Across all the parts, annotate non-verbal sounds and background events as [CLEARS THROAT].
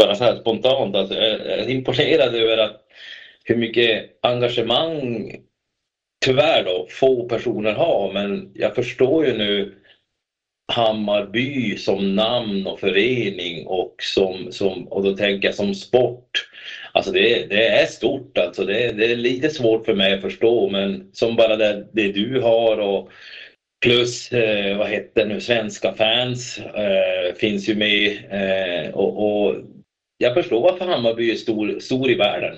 bara så här spontant, alltså, jag är imponerad över att hur mycket engagemang tyvärr då få personer har men jag förstår ju nu Hammarby som namn och förening och som, som och då tänker jag som sport. Alltså det, det är stort alltså. Det, det, är lite svårt för mig att förstå men som bara det, det du har och plus eh, vad heter nu, svenska fans eh, finns ju med eh, och, och, jag förstår varför Hammarby är stor, stor i världen.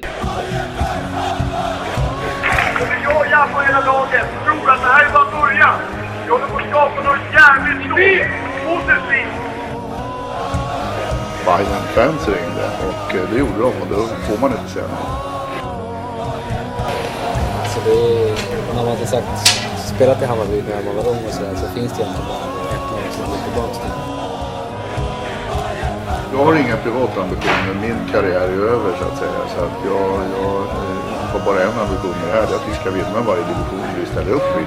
Jag på hela laget tror att det här är bara början. Vi håller på att skapa något jävligt stort! Positivt! Bayern fans ringde och eh, det gjorde de och då får man inte säga nej. Alltså det är, när man inte sagt spelat i Hammarby när man var ung och sådär så finns det egentligen bara ett lag som går tillbaka till. Jag har inga privata ambitioner. Min karriär är över så att säga. Så att jag, jag eh, har bara en ambition med det här. Det är att vi ska vinna varje division vi ställer upp i.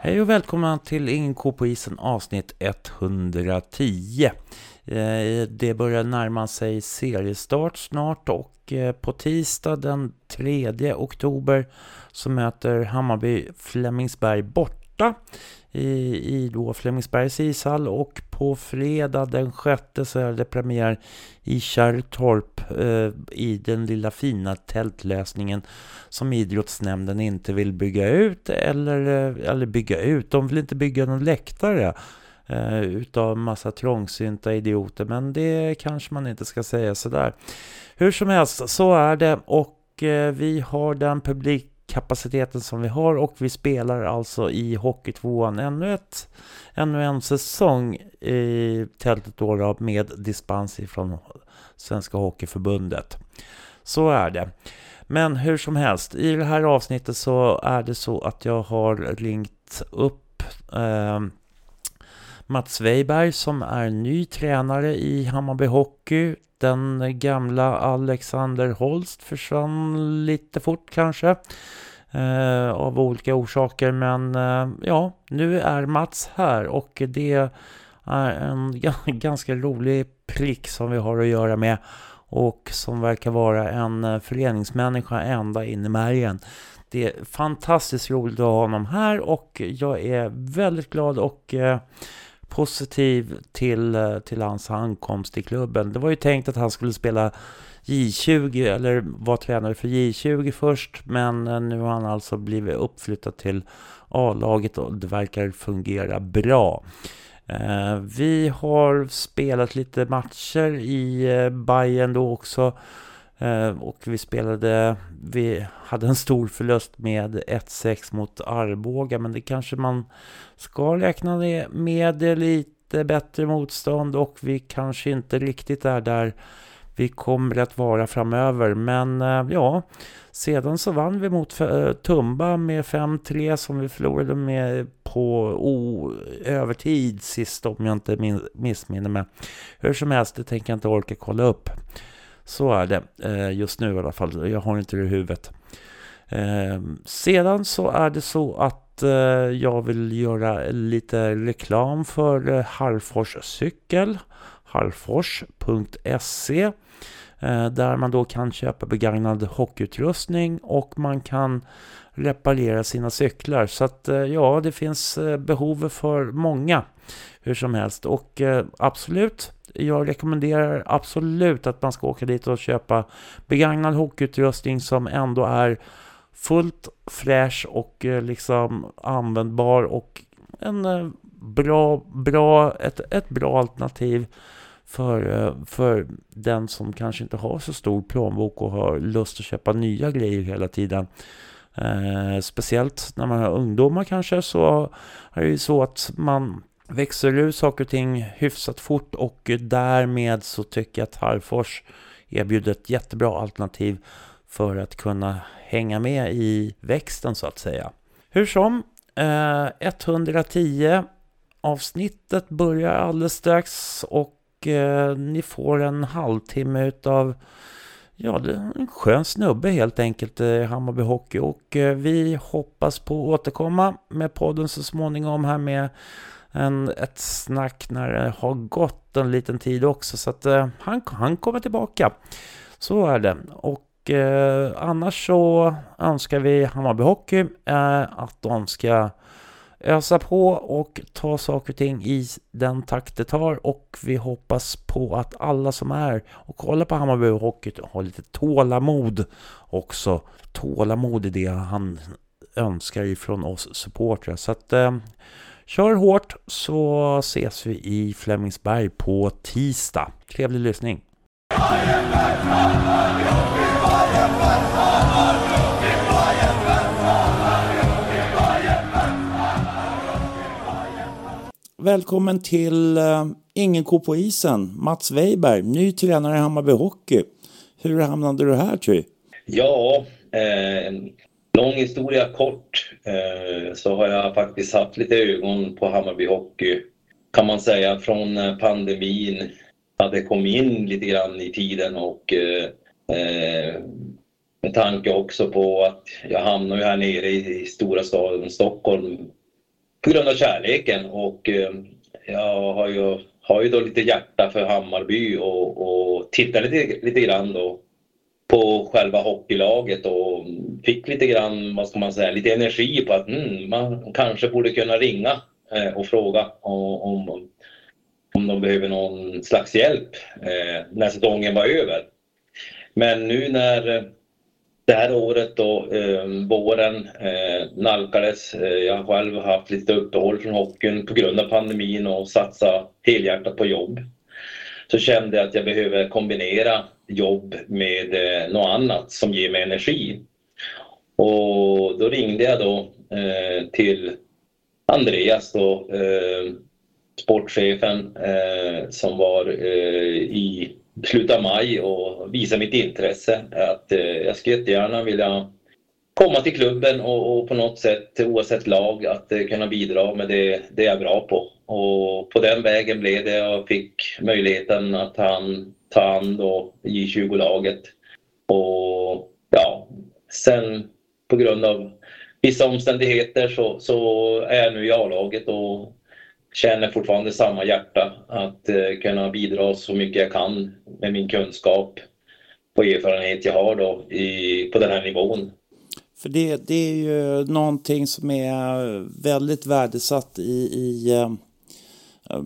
Hej och välkomna till Ingen ko på isen avsnitt 110. Eh, det börjar närma sig seriestart snart och eh, på tisdag den 3 oktober så möter Hammarby Flemingsberg bort borta i, i då Flemingsbergs ishall och på fredag den 6 så är det premiär i Kärrtorp eh, i den lilla fina tältlösningen som idrottsnämnden inte vill bygga ut eller, eh, eller bygga ut. De vill inte bygga någon läktare eh, utav massa trångsynta idioter men det kanske man inte ska säga sådär. Hur som helst så är det och eh, vi har den publik kapaciteten som vi har och vi spelar alltså i Hockeytvåan ännu, ett, ännu en säsong i tältet då med dispens från Svenska Hockeyförbundet. Så är det. Men hur som helst, i det här avsnittet så är det så att jag har ringt upp eh, Mats Weiberg som är ny tränare i Hammarby Hockey. Den gamla Alexander Holst försvann lite fort kanske. Eh, av olika orsaker. Men eh, ja, nu är Mats här och det är en [LAUGHS] ganska rolig prick som vi har att göra med. Och som verkar vara en eh, föreningsmänniska ända in i märgen. Det är fantastiskt roligt att ha honom här och jag är väldigt glad och eh, positiv till, eh, till hans ankomst i klubben. Det var ju tänkt att han skulle spela J20 eller vara tränare för J20 först men eh, nu har han alltså blivit uppflyttad till A-laget och det verkar fungera bra. Eh, vi har spelat lite matcher i Bayern då också Eh, och vi spelade, vi hade en stor förlust med 1-6 mot Arboga men det kanske man ska räkna med lite bättre motstånd och vi kanske inte riktigt är där vi kommer att vara framöver. Men eh, ja, sedan så vann vi mot eh, Tumba med 5-3 som vi förlorade med på oh, övertid sist om jag inte missminner mig. Hur som helst, det tänker jag inte orka kolla upp. Så är det eh, just nu i alla fall. Jag har inte det i huvudet. Ehm, sedan så är det så att eh, jag vill göra lite reklam för eh, Harfors cykel. Harfors.se Eh, där man då kan köpa begagnad hockeyutrustning och man kan reparera sina cyklar. Så att eh, ja, det finns eh, behov för många hur som helst. Och eh, absolut, jag rekommenderar absolut att man ska åka dit och köpa begagnad hockeyutrustning som ändå är fullt fräsch och eh, liksom användbar och en eh, bra, bra, ett, ett bra alternativ för, eh, för den som kanske inte har så stor plånbok och har lust att köpa nya grejer hela tiden. Eh, speciellt när man har ungdomar kanske så är det ju så att man växer ur saker och ting hyfsat fort och därmed så tycker jag att Harfors erbjuder ett jättebra alternativ för att kunna hänga med i växten så att säga. Hur som, eh, 110 avsnittet börjar alldeles strax och eh, ni får en halvtimme utav Ja, det är en skön snubbe helt enkelt, eh, Hammarby Hockey. Och eh, vi hoppas på att återkomma med podden så småningom här med en, ett snack när det har gått en liten tid också. Så att eh, han, han kommer tillbaka. Så är det. Och eh, annars så önskar vi Hammarby Hockey eh, att de ska ösa på och ta saker och ting i den takt det tar och vi hoppas på att alla som är och kollar på Hammarby Hockey har lite tålamod också. Tålamod är det han önskar ifrån oss supportrar. Så att eh, kör hårt så ses vi i Flemingsberg på tisdag. Trevlig lyssning! Välkommen till uh, Ingen ko på isen, Mats Weiberg, ny tränare i Hammarby Hockey. Hur hamnade du här Ty? Ja, eh, lång historia kort. Eh, så har jag faktiskt haft lite ögon på Hammarby Hockey. Kan man säga från pandemin hade kommit in lite grann i tiden och eh, eh med tanke också på att jag hamnar ju här nere i, stora staden Stockholm på grund av kärleken och eh, jag har ju, har ju då lite hjärta för Hammarby och, och tittar lite, lite grann då på själva hockeylaget och fick lite grann, vad ska man säga, lite energi på att mm, man kanske borde kunna ringa eh, och fråga om, om, de behöver någon slags hjälp eh, när säsongen var över. Men nu när eh, det här året då, eh, våren, eh, nalkades. Eh, jag har själv haft lite uppehåll från hockeyn på grund av pandemin och satsa helhjärtat på jobb. Så kände jag att jag behöver kombinera jobb med eh, något annat som ger mig energi. Och då ringde jag då eh, till Andreas då, eh, sportchefen eh, som var eh, i slutet av maj och visade mitt intresse. Att eh, jag skulle jättegärna vilja komma till klubben och, och, på något sätt, oavsett lag, att eh, kunna bidra med det, det jag är bra på. Och på den vägen blev det. Jag fick möjligheten att ta hand, ta hand om J20-laget. Och ja, sen på grund av vissa omständigheter så, så är jag nu i A-laget och känner fortfarande samma hjärta att eh, kunna bidra så mycket jag kan med min kunskap och erfarenhet jag har då i, på den här nivån. För det, det är ju någonting som är väldigt värdesatt i, i eh,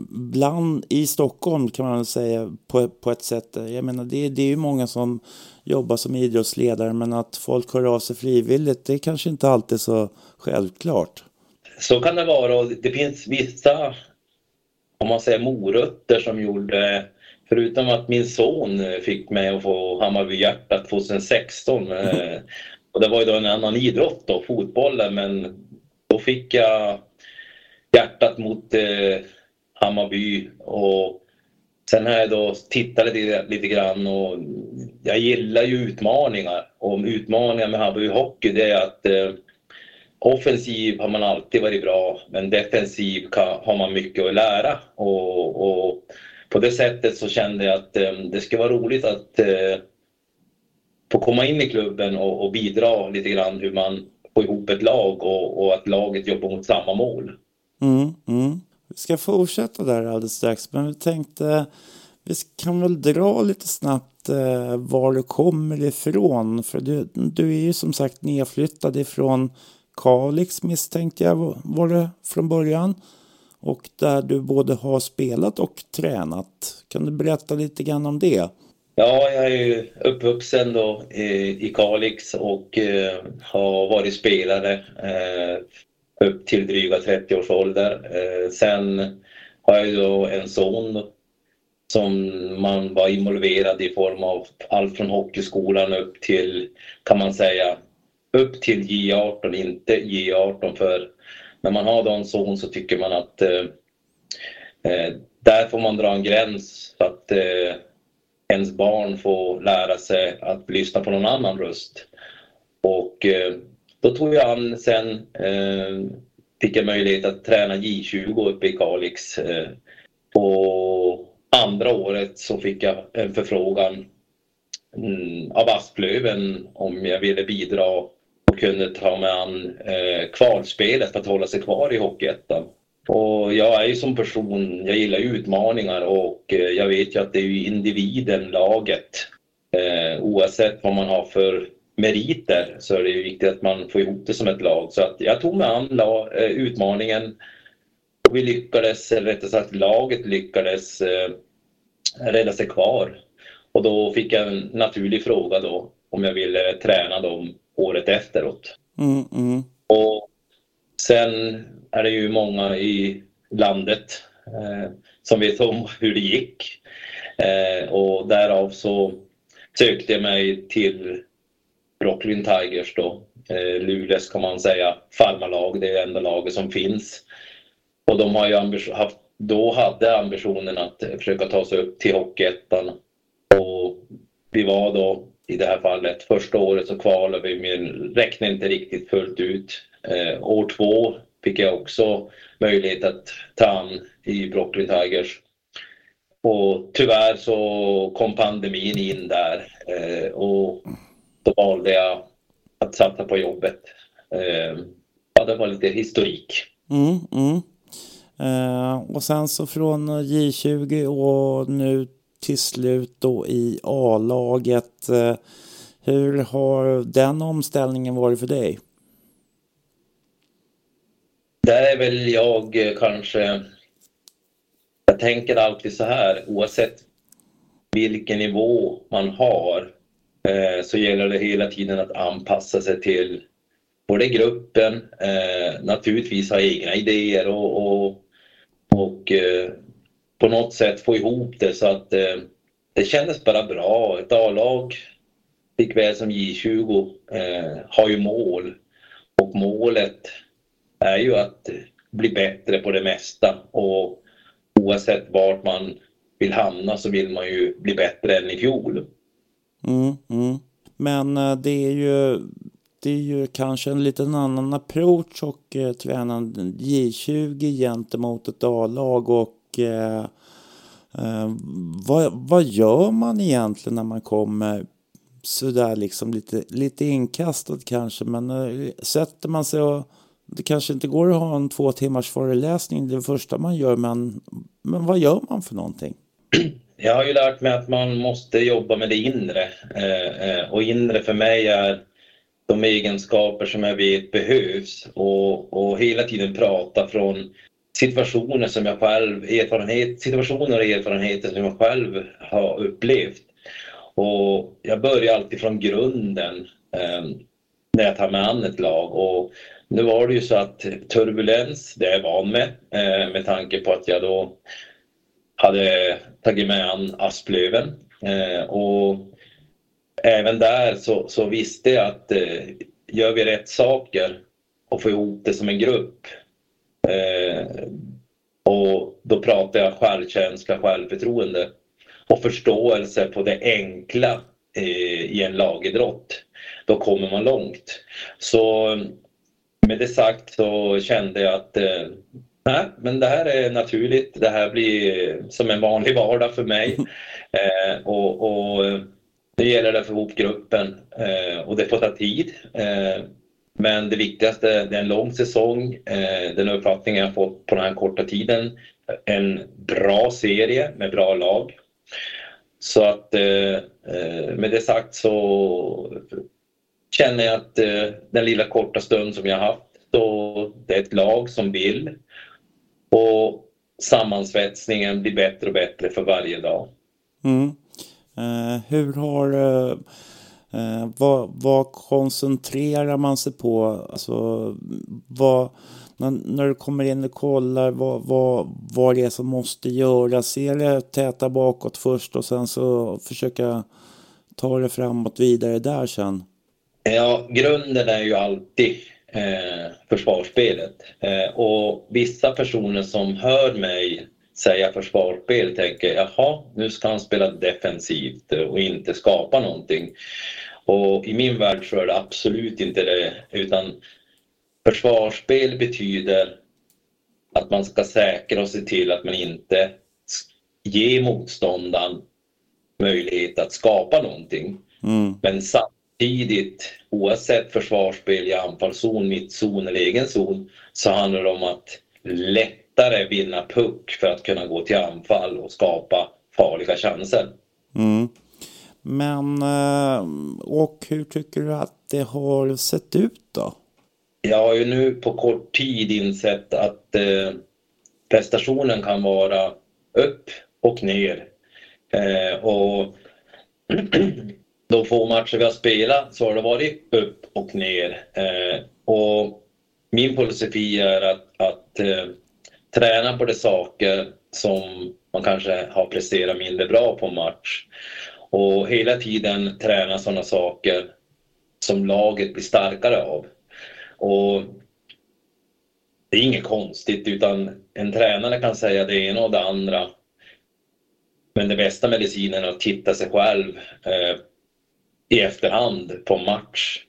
bland i Stockholm kan man säga på, på ett sätt. Jag menar det, det är ju många som jobbar som idrottsledare men att folk hör av sig frivilligt det är kanske inte alltid så självklart. Så kan det vara och det finns vissa, om man säger morötter som gjorde, förutom att min son fick mig att få Hammarby hjärtat 2016 och det var ju då en annan idrott då, fotbollen, men då fick jag hjärtat mot eh, Hammarby och sen har jag då tittat lite, lite grann och jag gillar ju utmaningar och utmaningar med Hammarby Hockey det är att eh, offensiv har man alltid varit bra, men defensiv kan, har man mycket att lära. Och, och, på det sättet så kände jag att eh, det skulle vara roligt att eh, få komma in i klubben och, och, bidra lite grann hur man får ihop ett lag och, och att laget jobbar mot samma mål. Mm, mm. Vi ska fortsätta där alldeles strax, men vi tänkte vi kan väl dra lite snabbt eh, var du kommer ifrån. För du, du är ju som sagt nedflyttad ifrån Kalix misstänkte jag var det från början. Och där du både har spelat och tränat. Kan du berätta lite grann om det? Ja, jag är uppvuxen då i, Kalix och eh, har varit spelare eh, upp till dryga 30 års ålder. Eh, sen har jag då en son som man var involverad i form av allt från hockeyskolan upp till, kan man säga, upp till J18, inte J18 för när man har då en son så tycker man att eh, eh, där får man dra en gräns så att eh, ens barn får lära sig att lyssna på någon annan röst. Och eh, då tog jag an sen, eh, fick jag möjlighet att träna J20 uppe i Kalix. Eh, på andra året så fick jag en förfrågan mm, av Asplöven om jag ville bidra och kunde ta mig an eh, kvalspelet för att hålla sig kvar i Hockeyettan. Och jag är ju som person, jag gillar utmaningar och eh, jag vet ju att det är ju individen, laget. Eh, oavsett vad man har för meriter så är det ju viktigt att man får ihop det som ett lag. Så att jag tog mig an eh, utmaningen. Och vi lyckades, eller rättare sagt laget lyckades eh, rädda sig kvar. Och då fick jag en naturlig fråga då om jag ville träna dem året efteråt. Mm, mm. Och sen är det ju många i landet eh, som vet om hur det gick. Eh, och därav så sökte jag mig till Brooklyn Tigers då. Eh, Luleås kan man säga farmarlag, det är det enda laget som finns. Och de har ju haft, då hade ambitionen att försöka ta sig upp till Hockeyettan. Och vi var då i det här fallet första året så kvalade vi men räckte inte riktigt fullt ut. Eh, år två fick jag också möjlighet att ta an i Brooklyn Tigers. Och tyvärr så kom pandemin in där eh, och då valde jag att satsa på jobbet. Eh, ja, det var lite historik. Mm, mm. Eh, och sen så från J20 och nu till slut då i A-laget. Hur har den omställningen varit för dig? Där är väl jag kanske... Jag tänker alltid så här, oavsett vilken nivå man har eh, så gäller det hela tiden att anpassa sig till både gruppen, eh, naturligtvis ha egna idéer och, och, och eh, på något sätt få ihop det så att eh, det kändes bara bra. Ett A-lag, likväl som J20, eh, har ju mål och målet är ju att bli bättre på det mesta och oavsett vart man vill hamna så vill man ju bli bättre än i fjol. Mm, mm. Men eh, det är ju det är ju kanske en liten annan approach och eh, träna J20 gentemot ett A-lag och eh, eh, vad, vad gör man egentligen när man kommer sådär liksom lite, lite inkastad kanske men eh, sätter man sig och det kanske inte går att ha en två timmars föreläsning det första man gör men, men vad gör man för någonting? Jag har ju lärt mig att man måste jobba med det inre eh, eh, och inre för mig är de egenskaper som jag vet behövs och, och hela tiden prata från situationer som jag själv, erfarenhet, situationer och erfarenheter som jag själv har upplevt. Och jag börjar alltid från grunden eh, när jag tar mig an ett lag och nu var det ju så att turbulens, det är jag van med eh, med tanke på att jag då hade tagit mig an Asplöven eh, och även där så, så visste jag att eh, gör vi rätt saker och får ihop det som en grupp och då pratar jag självkänsla, självförtroende och förståelse på det enkla i en lagidrott. Då kommer man långt. Så med det sagt så kände jag att eh, nej, men det här är naturligt. Det här blir som en vanlig vardag för mig. [LAUGHS] Eh, och, och det gäller att få ihop gruppen eh, och det får ta tid. Eh, men det viktigaste, det är en lång säsong. Eh, den uppfattningen jag fått på den här korta tiden. En bra serie med bra lag. Så att eh, eh, med det sagt så känner jag att eh, den lilla korta stund som jag haft, så det är ett lag som vill. Och sammansvetsningen blir bättre och bättre för varje dag. Mm. Eh, hur har eh, eh, vad, vad, koncentrerar man sig på? Alltså, vad, när, när, du kommer in och kollar vad, vad, vad det är som måste göras. Är det täta bakåt först och sen så försöka ta det framåt vidare där sen? Ja, grunden är ju alltid eh, försvarsspelet. Eh, och vissa personer som hör mig säga försvarsspel tänker jaha, nu ska han spela defensivt och inte skapa någonting. Och i min värld så är det absolut inte det, utan försvarsspel betyder att man ska säkra och se till att man inte ger motståndaren möjlighet att skapa någonting. Mm. Men samtidigt, oavsett försvarsspel i anfallszon, mittzon eller egen zon, så handlar det om att lätt lättare vinna puck för att kunna gå till anfall och skapa farliga chanser. Mm. Men, eh, och hur tycker du att det har sett ut då? Jag har ju nu på kort tid insett att eh, prestationen kan vara upp och ner. Eh, och [CLEARS THROAT] de få matcher vi har spelat så har det varit upp och ner. Eh, och min filosofi är att, att eh, träna på de saker som man kanske har presterat mindre bra på match. Och hela tiden träna sådana saker som laget blir starkare av. Och det är inget konstigt utan en tränare kan säga det ena och det andra. Men det bästa medicinen är att titta sig själv eh, i efterhand på match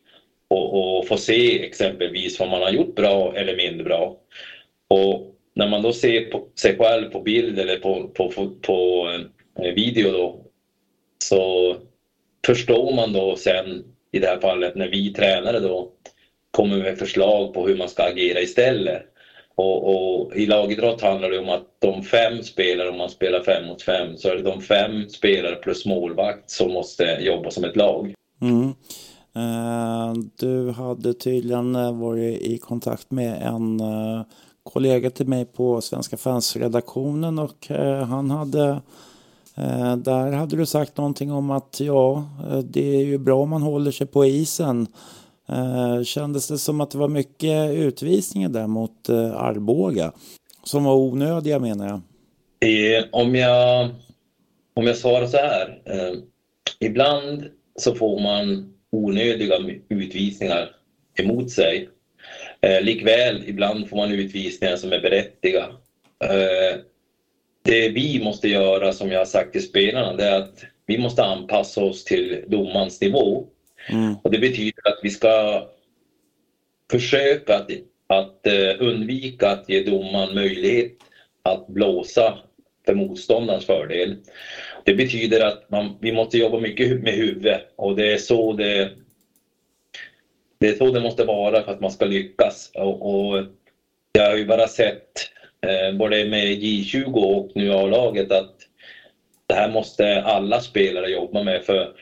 och, och, få se exempelvis vad man har gjort bra eller mindre bra. Och när man då ser på sig själv på bild eller på, på, på, på eh, video då så förstår man då sen i det här fallet när vi tränare då kommer med förslag på hur man ska agera istället. Och, och, I lagidrott handlar det om att de fem spelare, om man spelar fem mot fem, så är det de fem spelare plus målvakt som måste jobba som ett lag. Mm. Eh, du hade tydligen eh, varit i kontakt med en eh, kollega till mig på Svenska fansredaktionen och han hade där hade du sagt någonting om att ja, det är ju bra om man håller sig på isen Eh, kändes det som att det var mycket utvisningar där mot eh, Arboga? Som var onödiga menar jag. Eh, om jag, om jag svarar så här. Eh, ibland så får man onödiga utvisningar emot sig. Eh, likväl, ibland får man utvisningar som är berättigade. Eh, det vi måste göra, som jag har sagt till spelarna, det är att vi måste anpassa oss till domarens nivå. Mm. Och det betyder att vi ska försöka att, att eh, undvika att ge domaren möjlighet att blåsa för motståndarens fördel. Det betyder att man, vi måste jobba mycket med huvudet och det är så det, det, är så det måste vara för att man ska lyckas. Och, och jag har ju bara sett, eh, både med J20 och nu A-laget, att det här måste alla spelare jobba med. för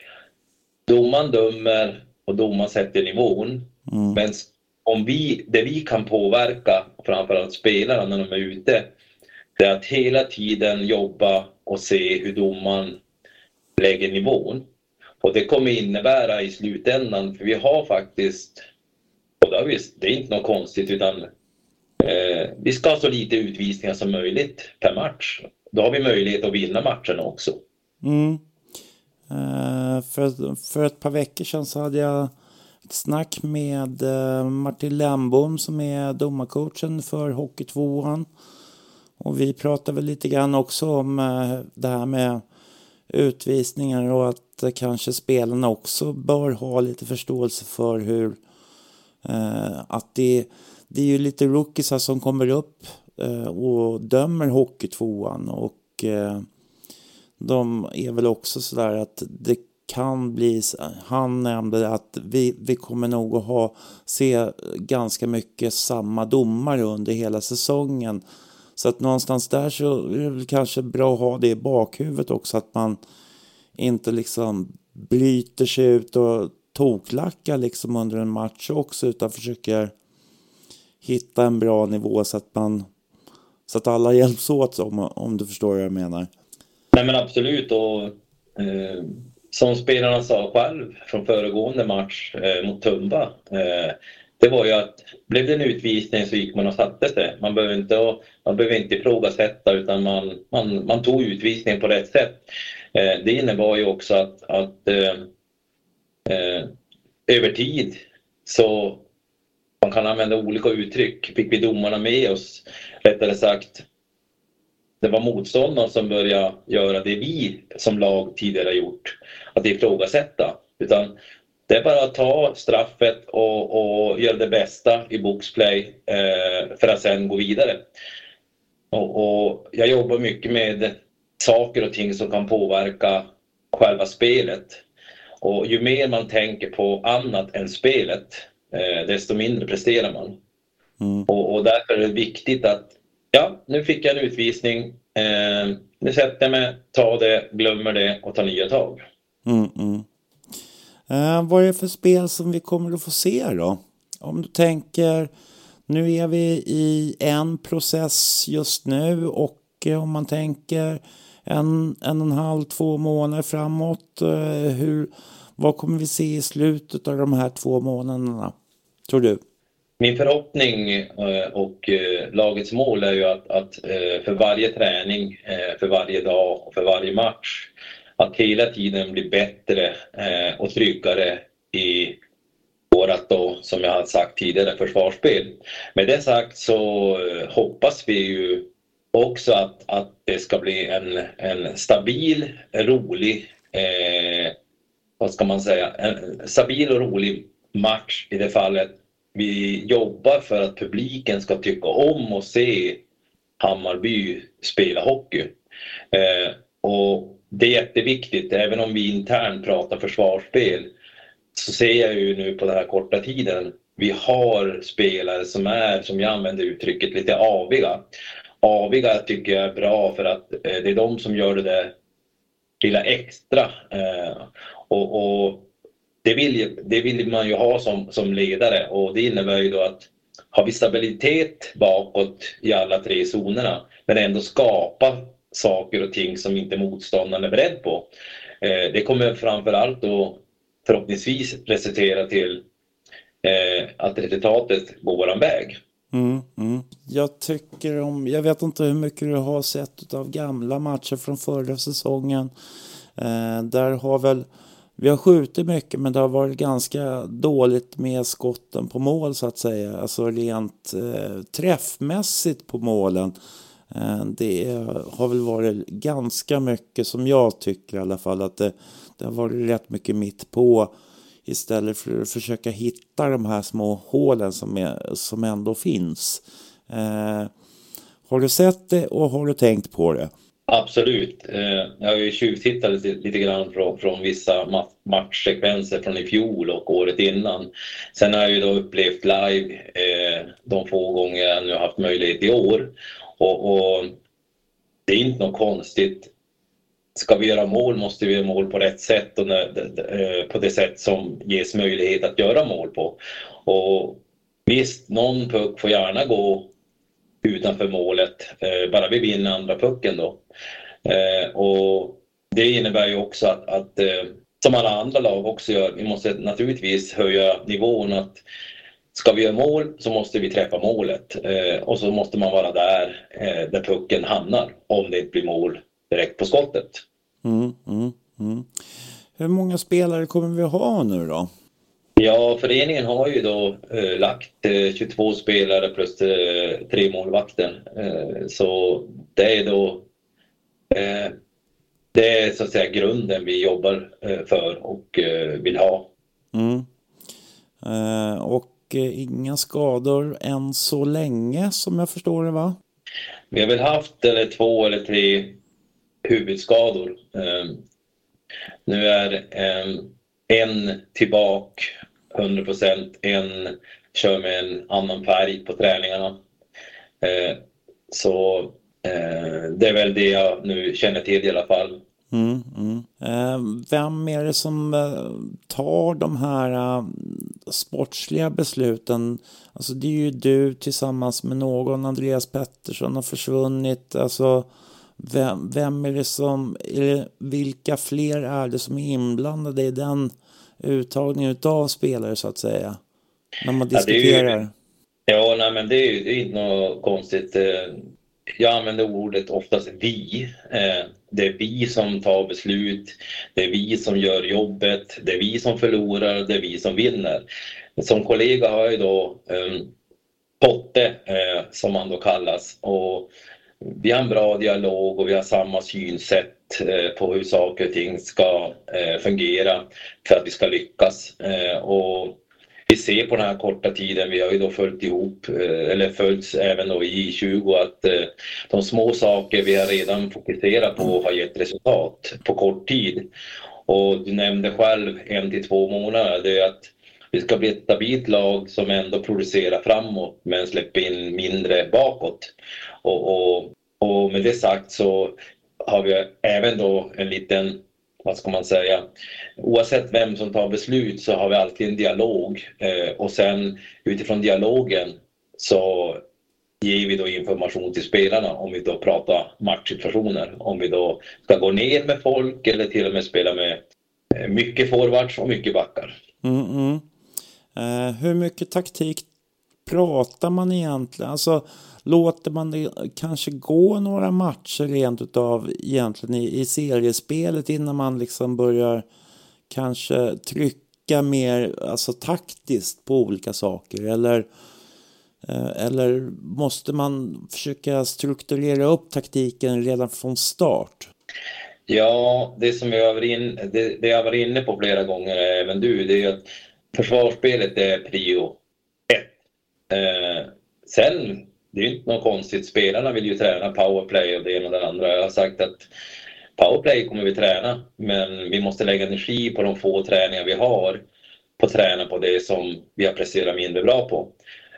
domaren dömer och domaren sätter nivån. Mm. Men om vi, det vi kan påverka, framförallt spelarna när de är ute, det är att hela tiden jobba och se hur domaren lägger nivån. Och det kommer innebära i slutändan, för vi har faktiskt, och det, är, det är inte något konstigt utan eh, vi ska ha så lite utvisningar som möjligt per match. Då har vi möjlighet att vinna matcherna också. Mm. Eh, Eh, för, för ett par veckor sedan så hade jag ett snack med eh, Martin Lembom som är domarcoachen för Hockeytvåan. Och vi pratade väl lite grann också om eh, det här med utvisningar och att kanske spelarna också bör ha lite förståelse för hur att det, det är ju lite rookiesar som kommer upp och dömer Hockeytvåan och de är väl också sådär att det kan bli, han nämnde att vi, vi kommer nog att ha, se ganska mycket samma domare under hela säsongen. Så att någonstans där så är det väl kanske bra att ha det i bakhuvudet också att man inte liksom bryter sig ut och toklackar liksom under en match också utan försöker hitta en bra nivå så att man så att alla [LAUGHS] hjälps åt om, om du förstår vad jag menar. Nej men absolut och eh, som spelarna sa själv från föregående match eh, mot Tumba. Eh, det var ju att blev det en utvisning så gick man och satte sig. Man behöver inte, man behöver inte ifrågasätta utan man, man, man tog utvisningen på rätt sätt. Eh, det innebar ju också att, att eh, eh, över tid så man kan använda olika uttryck. Fick vi domarna med oss, rättare sagt det var motståndaren som började göra det vi som lag tidigare gjort, att ifrågasätta. Utan det är bara att ta straffet och, och göra det bästa i boxplay eh, för att sen gå vidare. Och, och, jag jobbar mycket med saker och ting som kan påverka själva spelet. Och ju mer man tänker på annat än spelet, eh, desto mindre presterar man. Mm. Och, och därför är det viktigt att Ja, nu fick jag en utvisning. Eh, nu sätter jag mig, tar det, glömmer det och tar nya tag. Mm, mm. Eh, vad är det för spel som vi kommer att få se då? Om du tänker, nu är vi i en process just nu och eh, om man tänker en, en och en halv, två månader framåt, eh, hur, vad kommer vi se i slutet av de här två månaderna, tror du? Min förhoppning eh, och eh, lagets mål är ju att, att eh, för varje träning, för varje dag och för varje match att hela tiden bli bättre och tryggare i vårat då, som jag har sagt tidigare, försvarsspel. Med det sagt så hoppas vi ju också att, att det ska bli en, en stabil, rolig, eh, vad ska man säga, en stabil och rolig match i det fallet vi jobbar för att publiken ska tycka om och se Hammarby spela hockey. Eh, och det är jätteviktigt, även om vi internt pratar försvarsspel, så ser jag ju nu på den här korta tiden, vi har spelare som är, som jag använder uttrycket, lite aviga. Aviga tycker jag är bra för att eh, det är de som gör det där lilla extra. Eh, och, och det vill, det vill man ju ha som, som ledare och det innebär ju då att har vi stabilitet bakåt i alla tre zonerna men ändå skapa saker och ting som inte motståndaren är beredd på. Eh, det kommer framförallt då förhoppningsvis resultera till eh, att resultatet går våran väg. Mm, mm. Jag tycker om, jag vet inte hur mycket du har sett av gamla matcher från förra säsongen. Eh, där har väl vi har skjutit mycket men det har varit ganska dåligt med skotten på mål så att säga. Alltså rent eh, träffmässigt på målen. Eh, det har väl varit ganska mycket som jag tycker i alla fall att det, det har varit rätt mycket mitt på istället för att försöka hitta de här små hålen som, är, som ändå finns. Eh, har du sett det och har du tänkt på det? Absolut. Eh, jag har ju tjuvtittat lite, grann från, från vissa matchsekvenser från i fjol och året innan. Sen har jag ju då upplevt live eh, de få gånger jag nu haft möjlighet i år. Och, och, det är inte något konstigt. Ska vi göra mål måste vi göra mål på rätt sätt och när, eh, på det sätt som ges möjlighet att göra mål på. Och visst, någon puck får gärna gå utanför målet, eh, bara vi vinner andra pucken då. Eh, och det innebär ju också att, att eh, som alla andra lag också gör, vi måste naturligtvis höja nivån att ska vi göra mål så måste vi träffa målet och så måste man vara där där pucken hamnar om det inte blir mål direkt på skottet. Mm, mm, mm. Hur många spelare kommer vi ha nu då? Ja, föreningen har ju då eh, lagt eh, 22 spelare plus eh, tre målvakter. Eh, så det är då eh, det är så att säga grunden vi jobbar eh, för och vill ha. Mm. och inga skador än så länge som jag förstår det va? Vi har väl haft eller två eller tre huvudskador. nu är en tillbaka 100 procent. En kör med en annan färg på träningarna. Eh, så eh, det är väl det jag nu känner till i alla fall. Mm, mm. Eh, vem är det som eh, tar de här eh, sportsliga besluten? Alltså det är ju du tillsammans med någon, Andreas Pettersson har försvunnit. Alltså vem, vem är det som, eller vilka fler är det som är inblandade i den uttagning av spelare så att säga? När man diskuterar. Ja, ju, ja nej, men det är ju det är inte något konstigt. Eh, jag använder ordet oftast vi. Eh, det är vi som tar beslut. Det är vi som gör jobbet. Det är vi som förlorar. Det är vi som vinner. Som kollega har jag då um, Potte, eh, som han då kallas. Och vi har en bra dialog och vi har samma synsätt eh, på hur saker och ting ska eh, fungera för att vi ska lyckas. Eh, och vi ser på den här korta tiden, vi har ju då följt ihop, eller följts även då i 20 att de små saker vi har redan fokuserat på har gett resultat på kort tid. Och du nämnde själv en till två månader, det är att vi ska bli ett stabilt lag som ändå producerar framåt men släpper in mindre bakåt. Och, och, och med det sagt så har vi även då en liten vad ska man säga, oavsett vem som tar beslut så har vi alltid en dialog eh, och sen utifrån dialogen så ger vi då information till spelarna om vi då pratar matchsituationer. Om vi då ska gå ner med folk eller till och med spela med eh, mycket forwards och mycket backar. Mm, mm. Eh, hur mycket taktik pratar man egentligen? Alltså låter man det kanske gå några matcher rent utav egentligen i, i seriespelet innan man liksom börjar kanske trycka mer alltså taktiskt på olika saker eller eh, eller måste man försöka strukturera upp taktiken redan från start? Ja, det som jag varit, det, det jag varit inne på flera gånger, eh, även du, det är att försvarsspelet är prio ett. Eh, sen, det är ju inte något konstigt, spelarna vill ju träna powerplay och det ena och det andra. Jag har sagt att powerplay kommer vi träna, men vi måste lägga energi på de få träningar vi har på att träna på det som vi har presterat mindre bra på.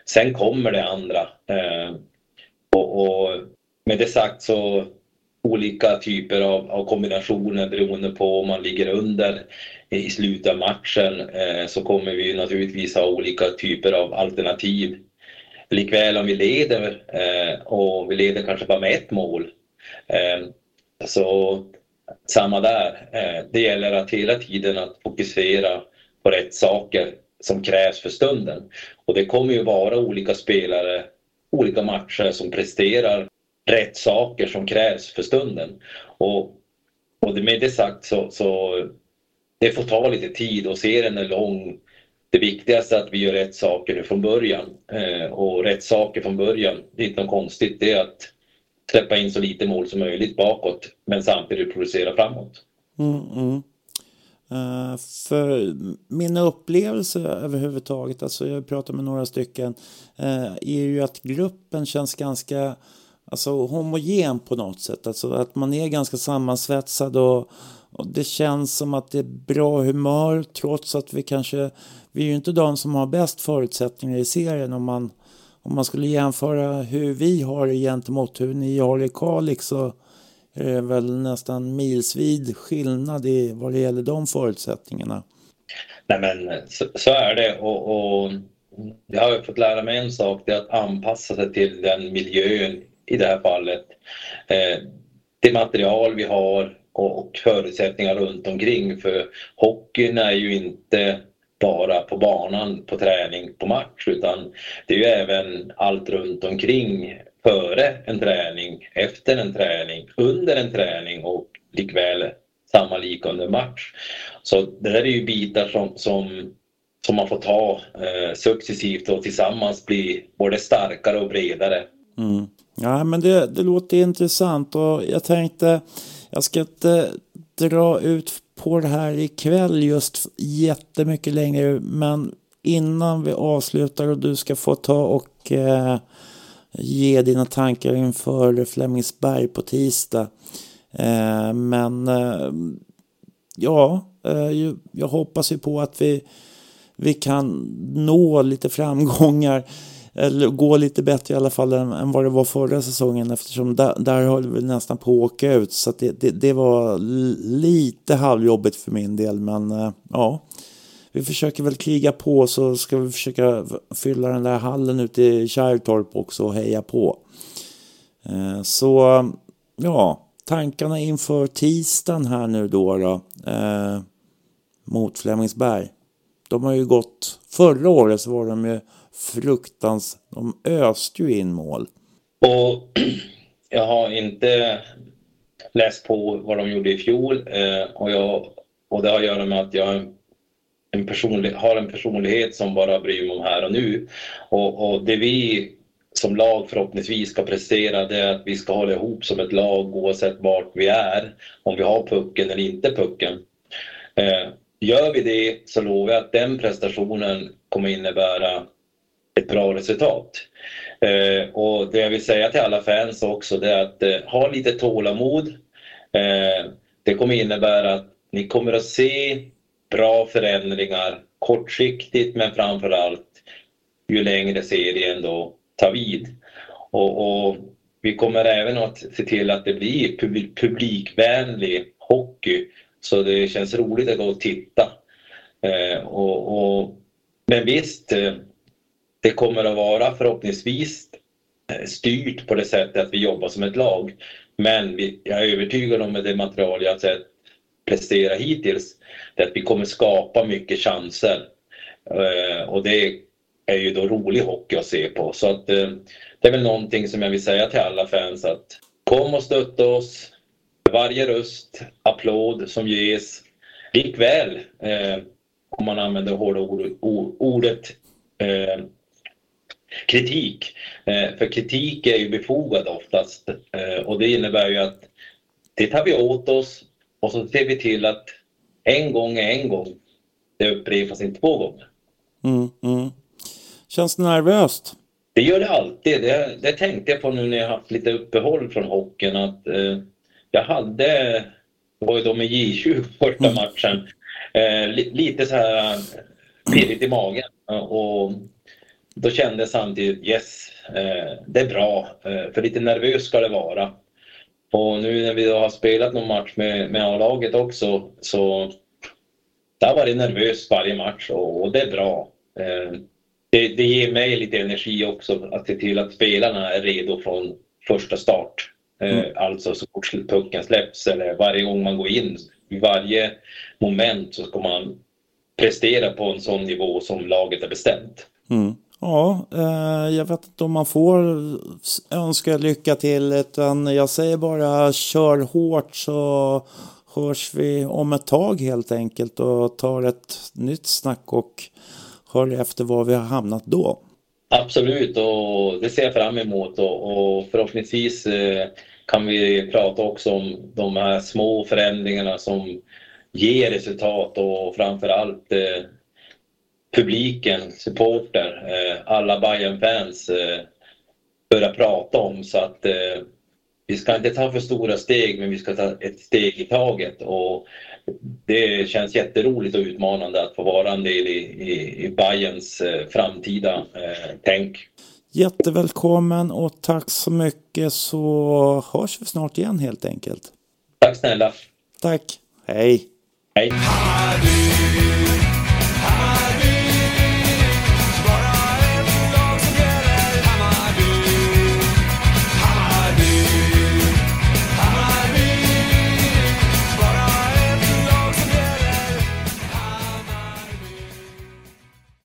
Sen kommer det andra. Eh, och, och, med det sagt så olika typer av, av, kombinationer beroende på om man ligger under i slutet av matchen eh, så kommer vi naturligtvis ha olika typer av alternativ. Likväl om vi leder eh, och vi leder kanske bara med ett mål eh, så samma där. Eh, det gäller att hela tiden att fokusera på rätt saker som krävs för stunden. Och det kommer ju vara olika spelare, olika matcher som presterar rätt saker som krävs för stunden. Och, och med det sagt så, så det får ta lite tid och serien är lång. Det viktigaste är att vi gör rätt saker från början. Eh, och rätt saker från början, det är inte något konstigt, det är att släppa in så lite mål som möjligt bakåt men samtidigt producera framåt. Mm, mm. Uh, för mina upplevelser överhuvudtaget, alltså jag pratar med några stycken, uh, är ju att gruppen känns ganska alltså, homogen på något sätt. Alltså att man är ganska sammansvetsad och, och det känns som att det är bra humör trots att vi kanske, vi är ju inte de som har bäst förutsättningar i serien om man, om man skulle jämföra hur vi har det gentemot hur ni har det i Kalix så är det väl nästan milsvid skillnad i vad det gäller de förutsättningarna. Nej men så, så är det och, och jag har fått lära mig en sak, det är att anpassa sig till den miljön i det här fallet. Eh, det material vi har och, förutsättningar runt omkring för hockeyn är ju inte bara på banan, på träning, på match utan det är ju även allt runt omkring före en träning, efter en träning, under en träning och likväl samma lika under match. Så det där är ju bitar som, som, som man får ta eh, successivt och tillsammans bli både starkare och bredare. Mm. Ja, men det, det låter intressant och jag tänkte jag ska inte dra ut på det här ikväll just jättemycket längre men innan vi avslutar och du ska få ta och eh, ge dina tankar inför Flemingsberg på tisdag. Eh, men eh, ja, eh, jag hoppas ju på att vi, vi kan nå lite framgångar eller gå lite bättre i alla fall än, än vad det var förra säsongen eftersom där, där höll vi nästan på att åka ut så det, det, det, var lite halvjobbigt för min del men eh, ja vi försöker väl kriga på så ska vi försöka fylla den där hallen ute i Kärrtorp också och heja på. Eh, så ja, tankarna inför tisdagen här nu då, då eh, mot Flemingsberg. De har ju gått, förra året så var de ju fruktans, de öste ju in mål. Och [CLEARS THROAT] jag har inte läst på vad de gjorde i fjol eh, och, jag, och det har att göra med att jag en personlig, har en personlighet som bara bryr mig om här och nu. Och, och det vi som lag förhoppningsvis ska prestera det är att vi ska hålla ihop som ett lag oavsett vart vi är. Om vi har pucken eller inte pucken. Eh, gör vi det så lovar jag att den prestationen kommer innebära ett bra resultat. Eh, och det jag vill säga till alla fans också det är att eh, ha lite tålamod. Eh, det kommer innebära att ni kommer att se bra förändringar kortsiktigt men framförallt ju längre serien då tar vid. Och, och, vi kommer även att se till att det blir publikvänlig hockey så det känns roligt att gå och titta. Eh, och, och, men visst, eh, det kommer att vara förhoppningsvis eh, styrt på det sättet att vi jobbar som ett lag. Men vi, jag är övertygad om med det material jag sett prestera hittills, det är att vi kommer skapa mycket chanser. Eh, och det är ju då rolig hockey att se på. Så att, eh, det är väl någonting som jag vill säga till alla fans att kom och stötta oss. Varje röst, applåd som ges. Likväl, eh, om man använder hårda ord, ordet eh, kritik. Eh, för kritik är ju befogad oftast eh, och det innebär ju att det tar vi åt oss och så ser vi till att en gång är en gång. Det upprepas inte två gånger. Mm, mm. Känns det nervöst? Det gör det alltid. Det, det tänkte jag på nu när jag haft lite uppehåll från hockeyn att eh, jag hade, det var ju då med J20 första mm. matchen, eh, li, lite så här pirrigt i magen och då kände jag samtidigt yes, eh, det är bra, eh, för lite nervös ska det vara. Och nu när vi har spelat någon match med, med A-laget också så där var det nervöst varje match och, och det är bra. Eh, det, det, ger mig lite energi också att se till att spelarna är redo från första start. Mm. Alltså så fort pucken släpps eller varje gång man går in. I varje moment så ska man prestera på en sån nivå som laget har bestämt. Mm. Ja, eh, jag vet inte om man får önska lycka till utan jag säger bara kör hårt så hörs vi om ett tag helt enkelt och tar ett nytt snack och hör efter var vi har hamnat då. Absolut och det ser jag fram emot och, förhoppningsvis eh, kan vi prata också om de här små förändringarna som ger resultat och framförallt allt publiken, supporter, eh, alla bayern fans eh, börja prata om så att eh, vi ska inte ta för stora steg men vi ska ta ett steg i taget och det känns jätteroligt och utmanande att få vara en del i, i, i Bayerns framtida eh, tänk. Jättevälkommen och tack så mycket så hörs vi snart igen helt enkelt. Tack snälla. Tack. Hej. Hej.